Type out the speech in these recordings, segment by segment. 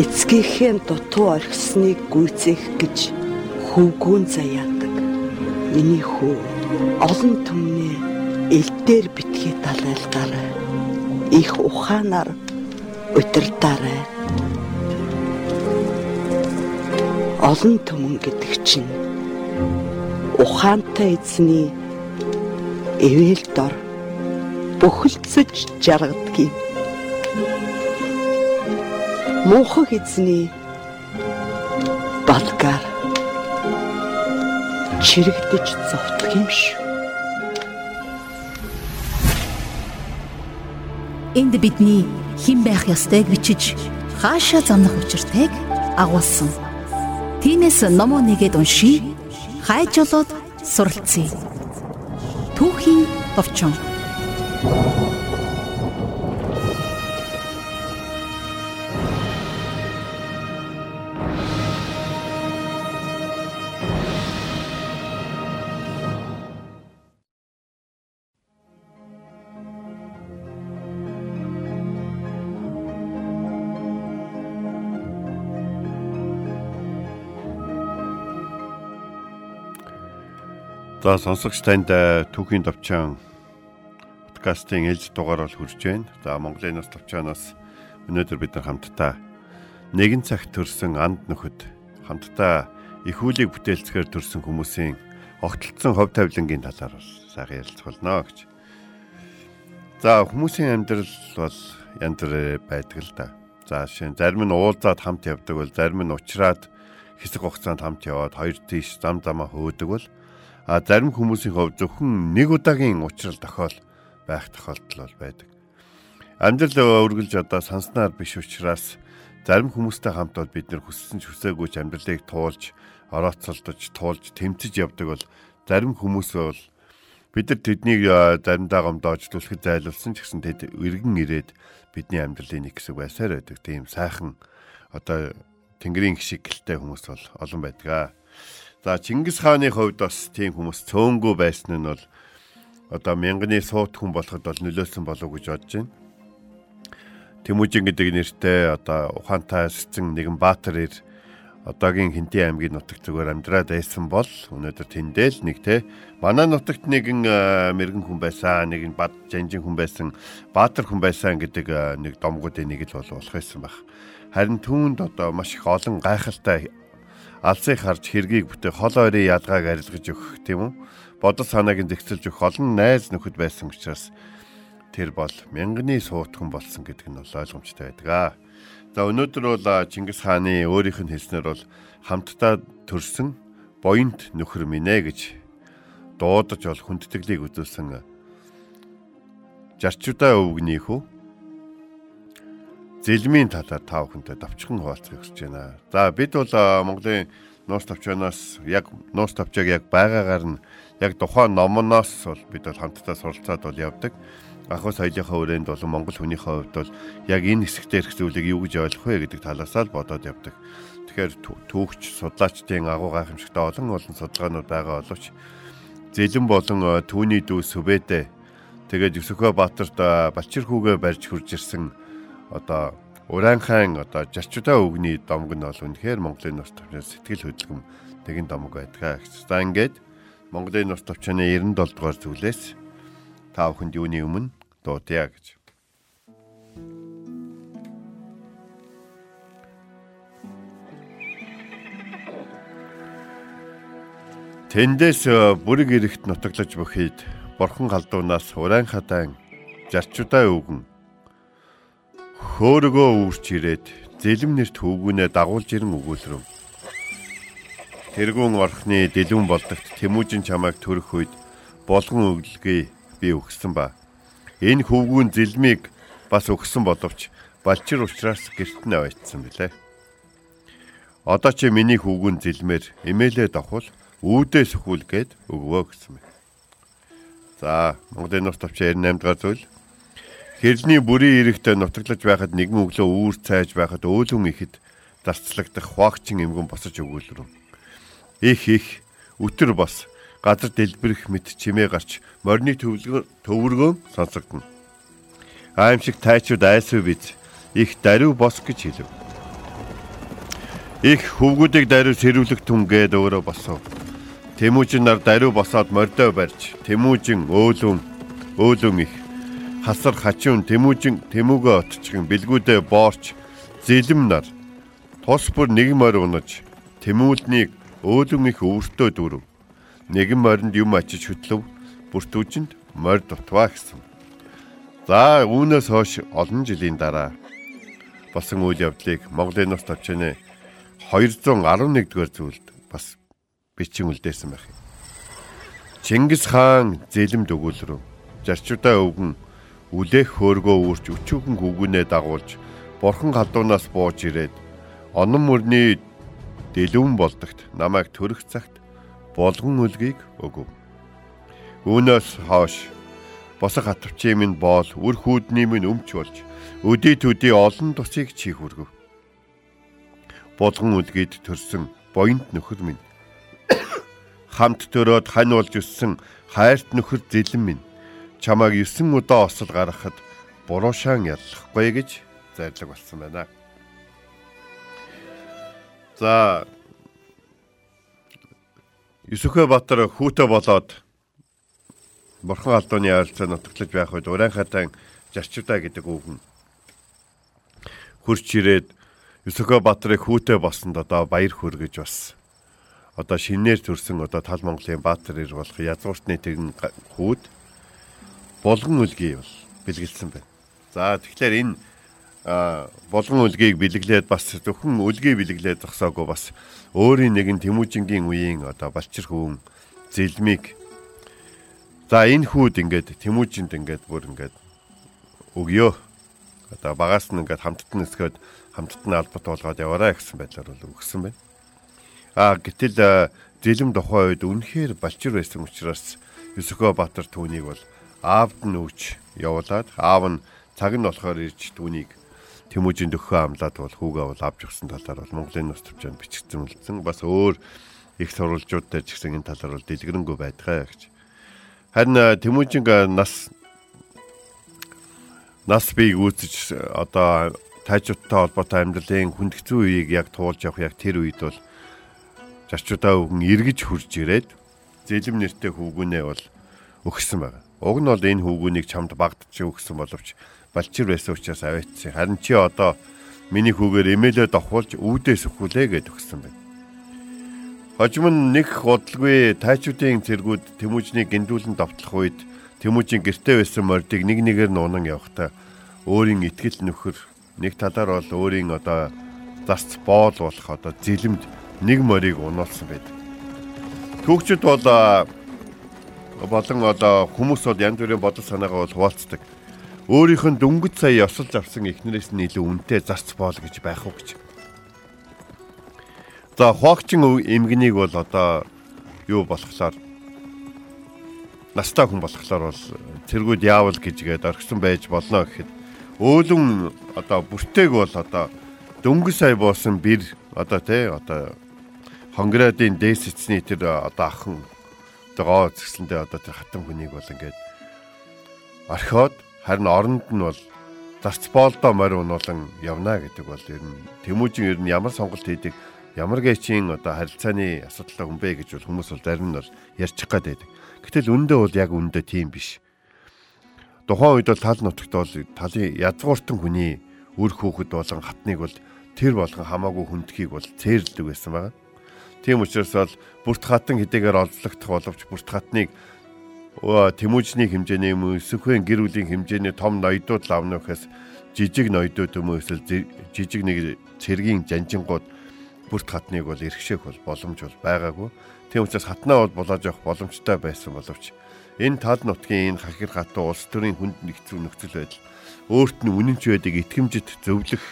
эцгийнхээ дутуу орхисныг гүйцээх гэж хөвгүүн заяадаг. Миний хүү олон түмнээ элдээр битгий далайлгаарай. Их ухаанаар удирдаарай. Олон түмэн гэдэг чинь ухаантай эзний эвэл дор бөхөлцөж жаргадгийг муухай эзний балгаар чирэгдэж зовтгох юм шүү. Энд бидний хэн байх ёстойг бичиж хаашаа замнах учиртайг агуулсан. Тинээс номоо нэгэд уншия. Хайж болоод суралцъя. Түүхийн товчон. За сонсогч танд түүхийн товчон подкастын ээлж дугаар бол хүрч байна. За Монголын нас товчоноос өнөөдөр бид нар хамтдаа нэгэн цагт төрсэн анд нөхөд хамтдаа их үлийг бүтээлцгээр төрсэн хүмүүсийн огтлцсон хов тавилангийн талаар сайхан ярилцах болно гэж. За хүмүүсийн амьдрал бол янз бүр байдаг л да. За жишээ нь зарим нь уулзаад хамт явдаг бол зарим нь уучраад хэсэг хугацаанд хамт яваад хоёр тийш зам замаа хөөдөг бол зарим хүмүүсийн хувьд зөвхөн нэг удаагийн уучрал тохиол байх тохиолдол бол байдаг. Амьдрал өргөлж одоо санснаар биш учраас зарим хүмүүстэй хамт бол бид нэр хүссэн ч хүсээгүй ч амьдралыг туулж, орооцолдож, туулж, тэмцэж явдаг бол зарим хүмүүс бол бид нар тэднийг заримдаа гомдоож түлхэд зайлуулсан ч гэсэн тэд эргэн ирээд бидний амьдралын нэг хэсэг байсаар байдаг. Тийм сайхан одоо тэнгэрийн гişиг гэлтэй хүмүүс бол олон байдаг. За Чингис хааны хувьд бас тийм хүмүүс цөөнгөө байсан нь бол одоо мянганы суут хүн болоход бол нөлөөсөн болов уу гэж бодож байна. Тэмүүжин гэдэг нэртэй одоо ухаантай эсцэн нэгэн баатар ир одоогийн Хинтээ аймгийн нутагт зүгээр амьдраад байсан бол өнөөдөр тэндэл нэг те манай нутагт нэгэн мэрэгэн хүн байсан нэгэн бад жанжин хүн байсан баатар хүн байсан гэдэг нэг домгуудын нэг л болох байсан баг. Харин түүнд одоо маш их олон гайхалтай алсыг харж хэргийг бүтээ хол ойрын ялгааг арилгаж өгөх тийм үү? Бодол санааг нь зэгцэлж өгөх олон найз нөхөд байсан учраас тэр бол мянганы суутхан болсон гэдэг нь бол ойлгомжтой байдаг. За өнөөдөр бол Чингис хааны өөрийнх нь хэлснээр бол хамтдаа төрсэн буянт нөхөр минь гэж дуудаж бол хүндэтгэлийг үзүүлсэн жарчудаа өвгнийхүү зэлмийн талаар та бүхэнтэй давчхан хуваалцахыг хүсэж байна. За бид бол Монголын нуус тавчаанаас яг нуус тавчааг яг байгаагаар нь яг тухайн номоноос бол бид бол хамтдаа суралцаад бол явдаг. Ахуй соёлынхаа өрөөнд бол Монгол хүнийхээ хувьд бол яг энэ хэсэгтээ ирэх зүйлийг юу гэж ойлгох вэ гэдэг талаасаа л бодоод явдаг. Тэгэхээр түүхч судлаачдын агуу гайхамшигтай олон олон судалгаанууд байгаа боловч зэлэн болон түүний дүү Сүбэдэ тэгээд Юсөхөө Баатарт Балчир хүүгээ барьж хурж ирсэн одоо Ураанхайн одоо жарчудаа өвгний домг нь бол үнэхээр Монголын нус төвчнөөс сэтгэл хөдлөм тэгин домг байдаг. За ингээд Монголын нус төвчний 97 дугаар зүйлээс та бүхэнд юуны өмнө дуудъя гэж. Тэндээс э, бүрэг эрэхт нутаглаж бөхийд бурхан галдуунаас ураан хадаан жарчудаа өвгөн хөөргөө үүрч ирээд зэлэм нэрт хөвгүнээ дагуулж ирэн өгүүлрэв. Тэргүүн орхны дэлгүүн болдогт Тэмүүжин чамайг төрөх үед болгон өглөгийг би өгсөн ба. Энэ хөвгүүн зэлмийг бас өгсөн боловч балчир учраас гэрт нь аваачсан билээ. Одоо чи миний хөвгүүн зэлмээр эмээлээ давхул үүдээ сөхүүл гээд өгвөө гэсэн мэт. За Монголын нурт товч 98 дахь зүйл Хэрний бүрийн эрэхтэй нутаглаж байхад нэгэн өглөө үүр цайж байхад өөлөн ихэд зарцлагдах хواагчин эмгэн босож өгүүлрэв. Их их өтөр бос газар дэлбэрэх мэт чимээ гарч морины төвөргөө сонсогдно. Аимшиг тайчууд айсв биз их даруй бос гэж хэлв. Их хөвгүүдийг даруй сэрүүлэх түнгээд өөрөө босов. Тэмүүжин нар даруй босоод мордой барьж, тэмүүжин өөлөн өөлөн их хасар хачуун тэмүүжин тэмүүгөө отчихын бэлгүүдээ боорч зэлэм нар тус бүр нэг морь унаж тэмүүлнийг өөлөн их өвөртөө дүрв. Нэгэн моринд юм ачиж хөтлөв. Бүртүүжинд морь дутваа гэсэн. За үүнээс хойш олон жилийн дараа болсон үйл явдлыг Монголын нус тавчааны 211 дугаар зүйлд бас бичин үлдээсэн байх. Чингис хаан зэлэмд өгүүлрөв. Жарчуудаа өвгөн үлээх хөөргөө үрч өчүүхэн хүүгүнээ дагуулж бурхан халуунаас бууж ирээд онон мөрний дэлүүн болдогт намайг төрөх цагт болгон үлгийг өгөв. Үүнээс хойш босох хатвчийн минь боол үр хүүдний минь өмч болж өдий төдий олон тусыг чих хүргэв. Болгон үлгийд төрсөн боёнт нөхөр минь хамт төрөөд хань болж өссөн хайрт нөхөр зэлэн минь чамайг 9 удаа осол гаргахад буруушаан яллахгүй гэж зарлаг болсон байна. За Юсүхэ Баатар хүүтэ болоод Бурхан алдууны ойролцоо нутаглаж байх үед уран хатан зарчудаа гэдэг үг нь хурч ирээд Юсүхэ Баатарыг хүүтэ болсонд одоо баяр хүргэж бас одоо шинээр төрсэн одоо тал Монголын Баатар ир болох язгууртны тэгэн хүүд болгон үлгий бол бэлгэлсэн байна. За тэгэхээр энэ болгон үлгийг бэлэглээд бас зөвхөн үлгийг бэлэглээд зогсоогүй бас өөрийн нэгэн Тэмүүжингийн үеийн одоо балчир хүүн зэлмиг за энэ хүүд ингээд Тэмүүжинд ингээд бүр ингээд өгөө одоо багаас нь ингээд хамтд нь өсгөөд хамтд нь албат болгоод яваарай гэсэн байдлаар бол өгсөн байна. А гэтэл зэлэм тухайн үед үнэхээр балчир байсан учраас Юсөхөө Баатар түүнийг бол аавд нь өгч явуулаад аав нь цаг нь болохоор ирж түүнийг Тэмүүжийн дөхөө амлаад бол хүүгээ бол авч өгсөн талаар бол Монголын нус төвчөнд бичигдсэн үлдсэн. Бас өөр их сурвалжуудтай ч гэсэн энэ талаар бол дэлгэрэнгүй байдгаа гэж. Харин Тэмүүжин нас нас бийг үүсэж одоо тайчуудтай холбоотой амьдралын хүндгцүү үеийг яг туулж явах яг тэр үед бол зарчуудаа өгөн эргэж хурж ирээд зэлэм нэртэй хүүгүнээ бол өгсөн байна. Уг нь бол энэ хүүгүнийг чамд багдчих өгсөн боловч балчир байсан учраас аваачсан. Харин чи одоо миний хүүгээр эмээлээ довхуулж үүдээс өхүүлээ гэж өгсөн байна. Хожим нь нэг удалгүй тайчуудын цэргүүд Тэмүүжнийг гиндүүлэн довтлох үед Тэмүүжийн гэртээ байсан мордыг нэг нэгээр нь унан явахдаа өөрийн итгэл нөхөр нэг талаар бол өөрийн одоо зарц боол болох одоо зэлэмд нэг морийг унуулсан байдаг. Түүхчд бол болон одоо хүмүүс бол янз бүрийн бодол санаагаа бол хуваалцдаг өөрийнх нь дөнгөж сая ёсолж авсан эхнэрээс нь илүү үнэтэй зарц боол гэж байх уу гэж. За хуагчин эмгэнийг бол одоо юу болохоор настай хүн болохоор бол цэргүүд яавал гэжгээд орхисон байж болно гэхэд өөлөн одоо бүртэйг бол одоо дөнгөж сая боосон бэр одоо тий одоо хонградын дээс эцний тэр одоо ахан одоо гоо згсэндээ одоо тэр хатан хүнийг бол ингээд орхиод Харин оронд нь бол зарц боолдоо морь унуулан явна гэдэг бол ер нь Тэмүүжин ер нь ямар сонголт хийдэг ямар гэчийн одоо харилцааны асуудалтай хүн бэ гэж бол хүмүүс бол зарим нь бол ярьчих гад байдаг. Гэтэл үндэ бол яг үндэ тийм биш. Тухайн үед бол тал нутагт бол талын ядгууртан хүний үр хөөхд болон хатныг бол тэр болгон хамаагүй хүндхийг бол цээрлдэг байсан байгаа. Тийм учраас бол бүрт хатан хэдийгээр олзлогдох боловч бүрт хатныг Тэмүүжний хэмжээний юм эсвэл гэр бүлийн хэмжээний том ноёдууд лавна гэхээс жижиг ноёдууд юм эсвэл жижиг нэг цэргийн жанжингууд бүрт хатныг бол эрхшээх бол боломж бол байгаагүй. Тийм учраас хатнаа бол болоож явах боломжтой байсан боловч энэ тал нутгийн энэ хахир хатуу улс төрийн хүнд нэгцүү нөхцөл байдал өөрт нь үнэнч байдаг итгэмжит зөвлөх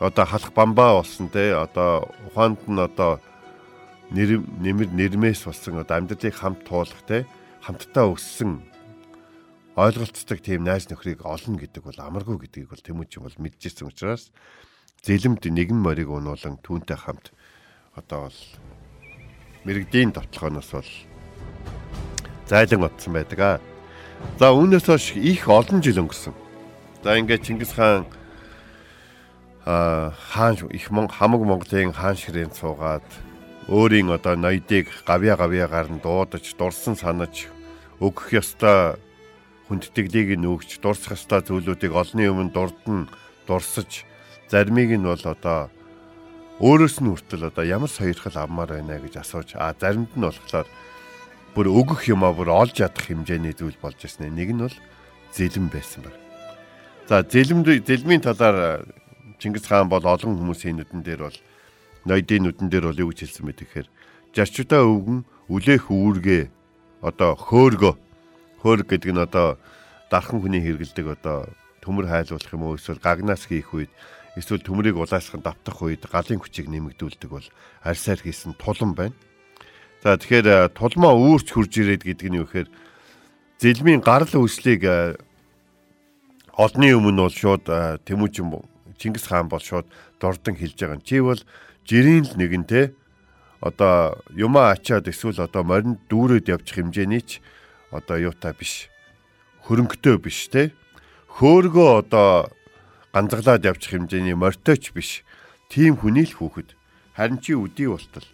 одоо халах бамбаа болсон те одоо ухаанд нь одоо нэр нэмэр нэрмээс болсон одоо амьдралыг хамт туулах те хамтдаа өссөн ойлголцдог тийм найз нөхрийг олно гэдэг бол амаргүй гэдгийг бол Тэмүүчин бол мэдчихсэн учраас зэлэмд нэгэн морийг унуулан түүнтэй хамт одоо бол мэрэгдийн товтлохоноос бол зайлан отсон байдаг аа. За үүнээс хойш их олон жил өнгөрсөн. За ингээд Чингис хаан хаан их хамаг Монголын хаан ширээн суугаад өөрийн одоо ноёдыг гавья гавьягаар нь дуудаж дурсан санаж өгөх ёстой хүндэтгэлийг нь өгч дурсах ёстой зүйлүүдийг олонний өмнө дурдан дурсаж заримыг нь бол одоо өөрөөс нь хүртэл одоо ямар сойрхол авмаар байна гэж асууж а заримд нь болохоор бүр өгөх юмаа бүр олж ядах хэмжээний зүйл болж ирсэн. Нэг нь бол зэлэн байсан баг. За зэлэм зэлмийн талаар Чингис хаан бол олон хүмүүсийн нүдэн дээр бол ноёдын нүдэн дээр бол юу гэж хэлсэн бэ тэгэхээр жарчудаа өвгөн үлээх үүргээ одоо хөөргөө хөөрг гэдэг нь одоо дархан хүний хэрэгэлдэг одоо төмөр хайлуулах юм уу эсвэл гагнаас хийх үед эсвэл төмрийг улаасхан давтах үед галын хүчийг нэмэгдүүлдэг бол арьсаар хийсэн тулан байна. За тэгэхээр тулмаа үүрч хурж ирээд гэдэг нь юу гэхээр зэлмийн гарал үүслийг олны өмнө бол шууд тэмүүжин Чингис хаан бол шууд дордон хэлж байгаа. Чи бол жирийн л нэгэнтэй одоо юмаа ачаад эсвэл одоо моринд дүүрээд явчих хэмжээний ч одоо юутай биш. Хөрөнгөтэй биш те. Хөөргөө одоо ганцаглаад явчих хэмжээний морьтойч биш. Тим хүний л хүүхэд. Харин чи үдий болтол.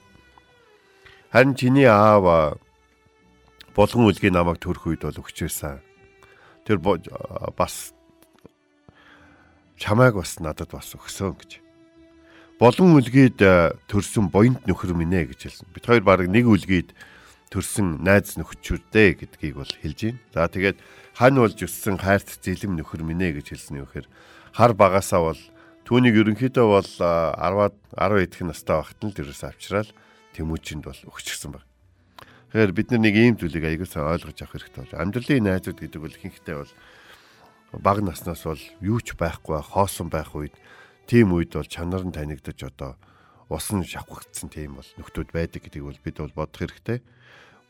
Харин чиний аав болгон үлгийн намайг төрөх үед бол өгчээсэн. Тэр бас чамайг бас надад бас өгсөн гэж. Болон үлгийд э, төрсөн буянт нөхөр минь гэж хэлсэн. Бид хоёр баг нэг үлгийд төрсөн найз нөхчүүдээ гэдгийг бол хэлж байна. За тэгээд хань болж өссөн хайрт зэлэм нөхөр минь гэж хэлсэн юм хэрэг хар багасаа бол түүнийг ерөнхийдөө бол 10-аад 10 эдэх настай багт нь тэрээс авчраад тэмүүжинд бол өгчихсэн баг. Тэгэхээр бид нар нэг ийм зүйлийг аягуулсан ойлгож авах хэрэгтэй бол амьдралын найзууд гэдэг бол ихэнхдээ бол баг наснаас бол юу ч байхгүй хоосон байх үед тийм үед бол чанар нь танигдаж одоо усан шавхагдсан тийм бол нөхдүүд байдаг гэдгийг бол бид бол бодох хэрэгтэй.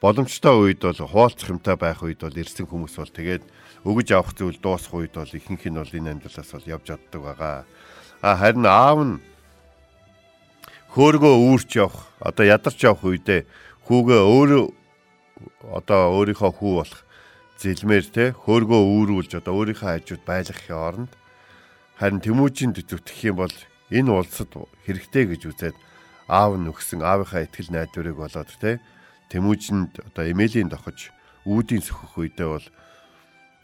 Боломжтой үед бол хуваалцах юмтай байх үед бол ирсэн хүмүүс бол тэгээд өгөж авах зүйл дуусах үед бол ихэнх нь бол энэ амьдралаас бол явж оддог байгаа. А харин аав нь хөөргөө үүрч явах одоо ядарч явах үедээ хүүгээ өөрөө одоо өөрийнхөө хүү болох зэлмээр те хөөргөө үүрүүлж одоо өөрийнхөө хажууд байлгахын оронд харин тэмүүжинд зүтгэх юм бол энэ улсад хэрэгтэй гэж үзээд аав нь өгсөн аавынхаа ихтгэл найдварыг болоод те тэмүүжинд одоо эмээлийн дохож үүдийн сөхөх үедээ бол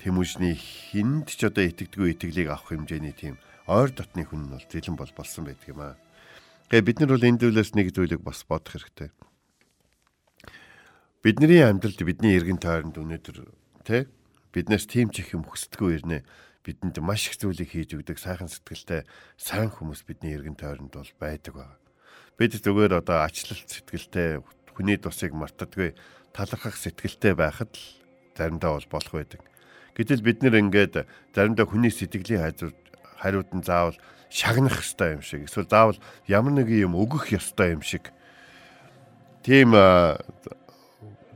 тэмүүжний хүнд ч одоо итгэдэггүй итгэлийг авах хэмжээний тийм ойр дотны хүн нь бол зэлэн бол болсон байдаг юм аа. Тэгээ бид нар бол энэ зүйлээс нэг зүйлийг бас бодох хэрэгтэй. Бидний амьдралд бидний эргэн тойронд өнөөдөр Тэ? Биднээс тийм ч их юм хүсдэггүй ирнэ. Бидэнд маш их зүйлийг хийж өгдөг сайхан сэтгэлтэй сайн хүмүүс бидний эргэн тойронд бол байдаг ба. Бид зүгээр одоо ачлалт сэтгэлтэй хүний тусыг мартадгүй талархах сэтгэлтэй байхад л заримдаа бол болох байдаг. Гэтэл бид нэр ингээд заримдаа хүний сэтгэлийн хайрууд хариуд нь заавал шагнах ёстой юм шиг эсвэл заавал ямар нэг юм өгөх ёстой юм шиг тийм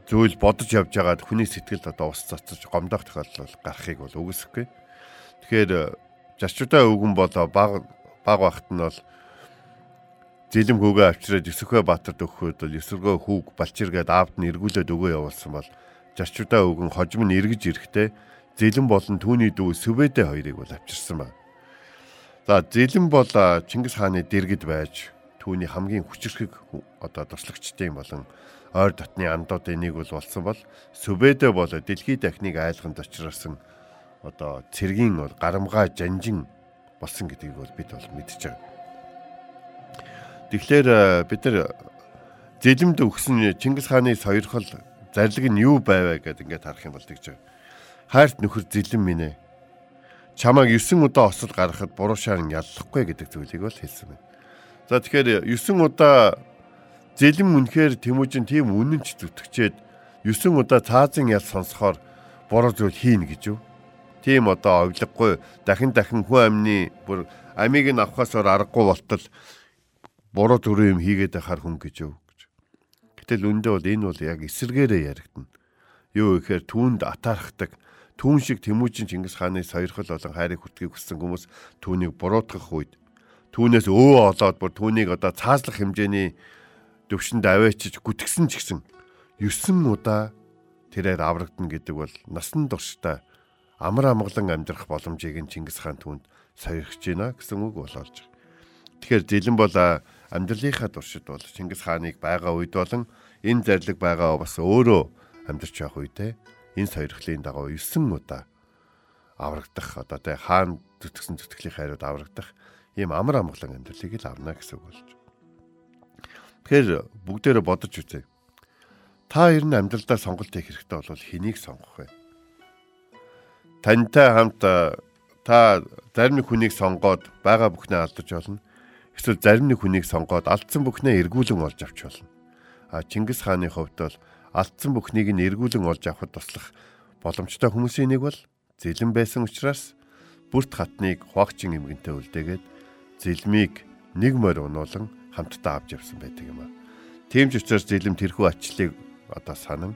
зүйл бодож явж байгаад хүний сэтгэлд одоо ус цацаж гомдох тохиолдол гарахыг бол үгүйсэхгүй. Тэгэхээр зарчуудаа өвгөн бол баг баг багт нь бол зэлэм хөөгээ авчираад Өсөхөө Баатарт өгөхөд бол эсвэргөө хүүг балчиргээд аавд нь эргүүлээд өгөө явуулсан бол зарчуудаа өвгөн хожим нь эргэж ирэхдээ зэлэм болон түүний дүү Сүбэдэ хоёрыг бол авчирсан байна. За зэлэм бол Чингис хааны дэргэд байж түүний хамгийн хүчрхэг одоо туршлагчдын болон ойр дотны андуудын нэг бол болсон бол Сүбэдэ бол дэлхийд дахныг айлганд очирсан одоо цэргийн бол гарамгаа жанжин болсон гэдгийг бол бид бол мэдж байгаа. Тэгэхээр э, бид нар зэлэмд өгсөн Чингис хааны соёрхол зарлиг нь юу байвэ гэдээ ингээд харах юм бол тэгж байгаа. Хайрт нөхөр зэлэн минь ээ. Чамайг 9 удаа осол гаргахад буруу шаарн яллахгүй гэдэг зүйлийг бол хэлсэн байна. За тэгэхээр 9 удаа Зэлэн үнэхээр Тэмүүжин тийм үнэнч зүтгэжээд 9 удаа цаазын ял сонсохоор буруу зүйл хийнэ гэж юу? Тийм одоо овлоггүй дахин дахин хүн амны бүр амийг нь авахасаар аргагүй болтол буруу төрөө юм хийгээд байхаар хүн гэж юу гэж. Гэтэл үндэ бол энэ бол яг эсэргээрээ яригдана. Юу гэхээр түүнд атаархдаг түүн шиг Тэмүүжин Чингис хааны сойрхол болон хайрыг хүртгийг хүссэн хүмүүс түүнийг буруутгах үед түүнээс өө олоод бүр түүнийг одоо цаазлах хэмжээний төвшөнд аваачиж гүтгсэн ч гэсэн 9 удаа тэрээр аврагдана гэдэг бол насан туршдаа амар амгалан амьдрах боломжийг нь Чингис хаан түүнд сойрхож байна гэсэн үг болоолж. Тэгэхээр зэлэн бол амьдралынхаа туршид бол Чингис хааныг байгаа үед болон энэ зарлиг байгаа бас өөрөө амьдарч явах үедээ энэ сойрхлын дагуу 9 удаа аврагдах одоо тэ хаан зүтгэсэн зүтгэлийн хайрууд аврагдах ийм амар амгалан амьдралыг л авна гэсэн үг болж. Тэгэхээр бүгдээрээ бодож үзье. Та ер нь амьдралдаа сонголт хийх хэрэгтэй бол хэнийг сонгох вэ? Тантай хамт та зарим нэг хүнийг сонгоод байгаа бүхнээ алдаж болно. Эсвэл зарим нэг хүнийг сонгоод алдсан бүхнээ эргүүлэн олж авч болно. А Чингис хааны хувьд бол алдсан бүхнийг нь эргүүлэн олж авахд туслах боломжтой хүмүүсийн нэг бол зэлэн байсан учраас бүрт хатныг хуагчин эмгэнтэй үлдээгээд зэлмийг нэг морь унуулan хамтдаа авч явсан байдаг юм а. Тийм ч учраас зэлэм тэрхүү ачлыг одоо санан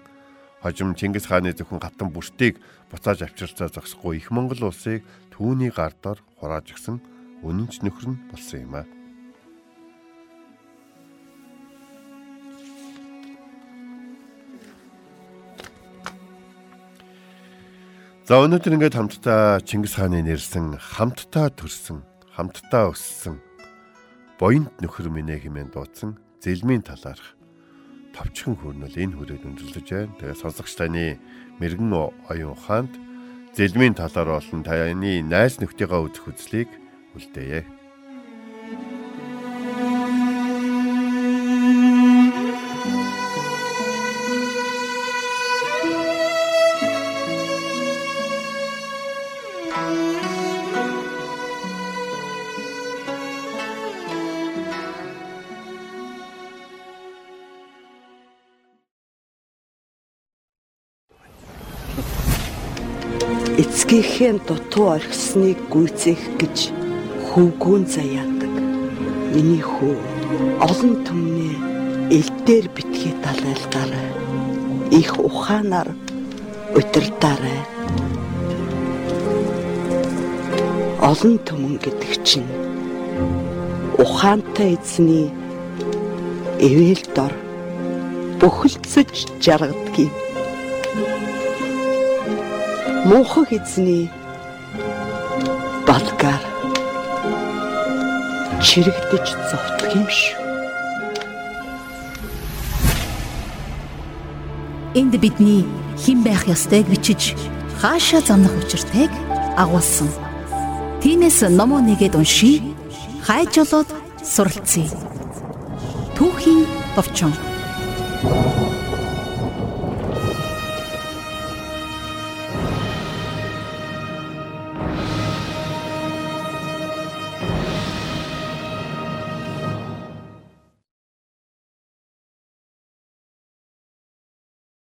хожим Чингис хааны зөвхөн гатан бүртийг буцааж авчирцаа зогсохгүй их Монгол улсыг түүний гар дор хурааж гисэн үнэнч нөхөр нь болсон юм а. За өнөөдөр ингээд хамтдаа Чингис хааны нэрсэн хамтдаа төрсөн хамтдаа өссөн буянт нөхөр минь хэмээн дуудсан зэлмийн талаарх товчхон хөрнөл энэ хүрээд өндөрлөж байна. Тэгээ сонсогч таны мэрэгэн оюун ухаанд зэлмийн талаар болон таны найз нөхдийнхөө үзэх үзлийг үлдээе. Эцгийнхээ дутуу орхисныг гүйцээх гэж хөвгүүн заяадаг. Миний хүү олон түмний элдээр битгий далайлгаарай. Их ухаанаар удирдаарай. Олон түмэн гэдэг чинь ухаантай эзний эвэл дор бүхэлдсэж жаргадгийг муухай эзний балгаар чирэгдэж зовтгох юм шүү. Энд бидний хэн байх ёстойг бичиж хаашаа замнах учиртайг агуулсан. Тинээс номоо нэгэд уншия. Хайж болоод суралцъя. Түүхийн товчон.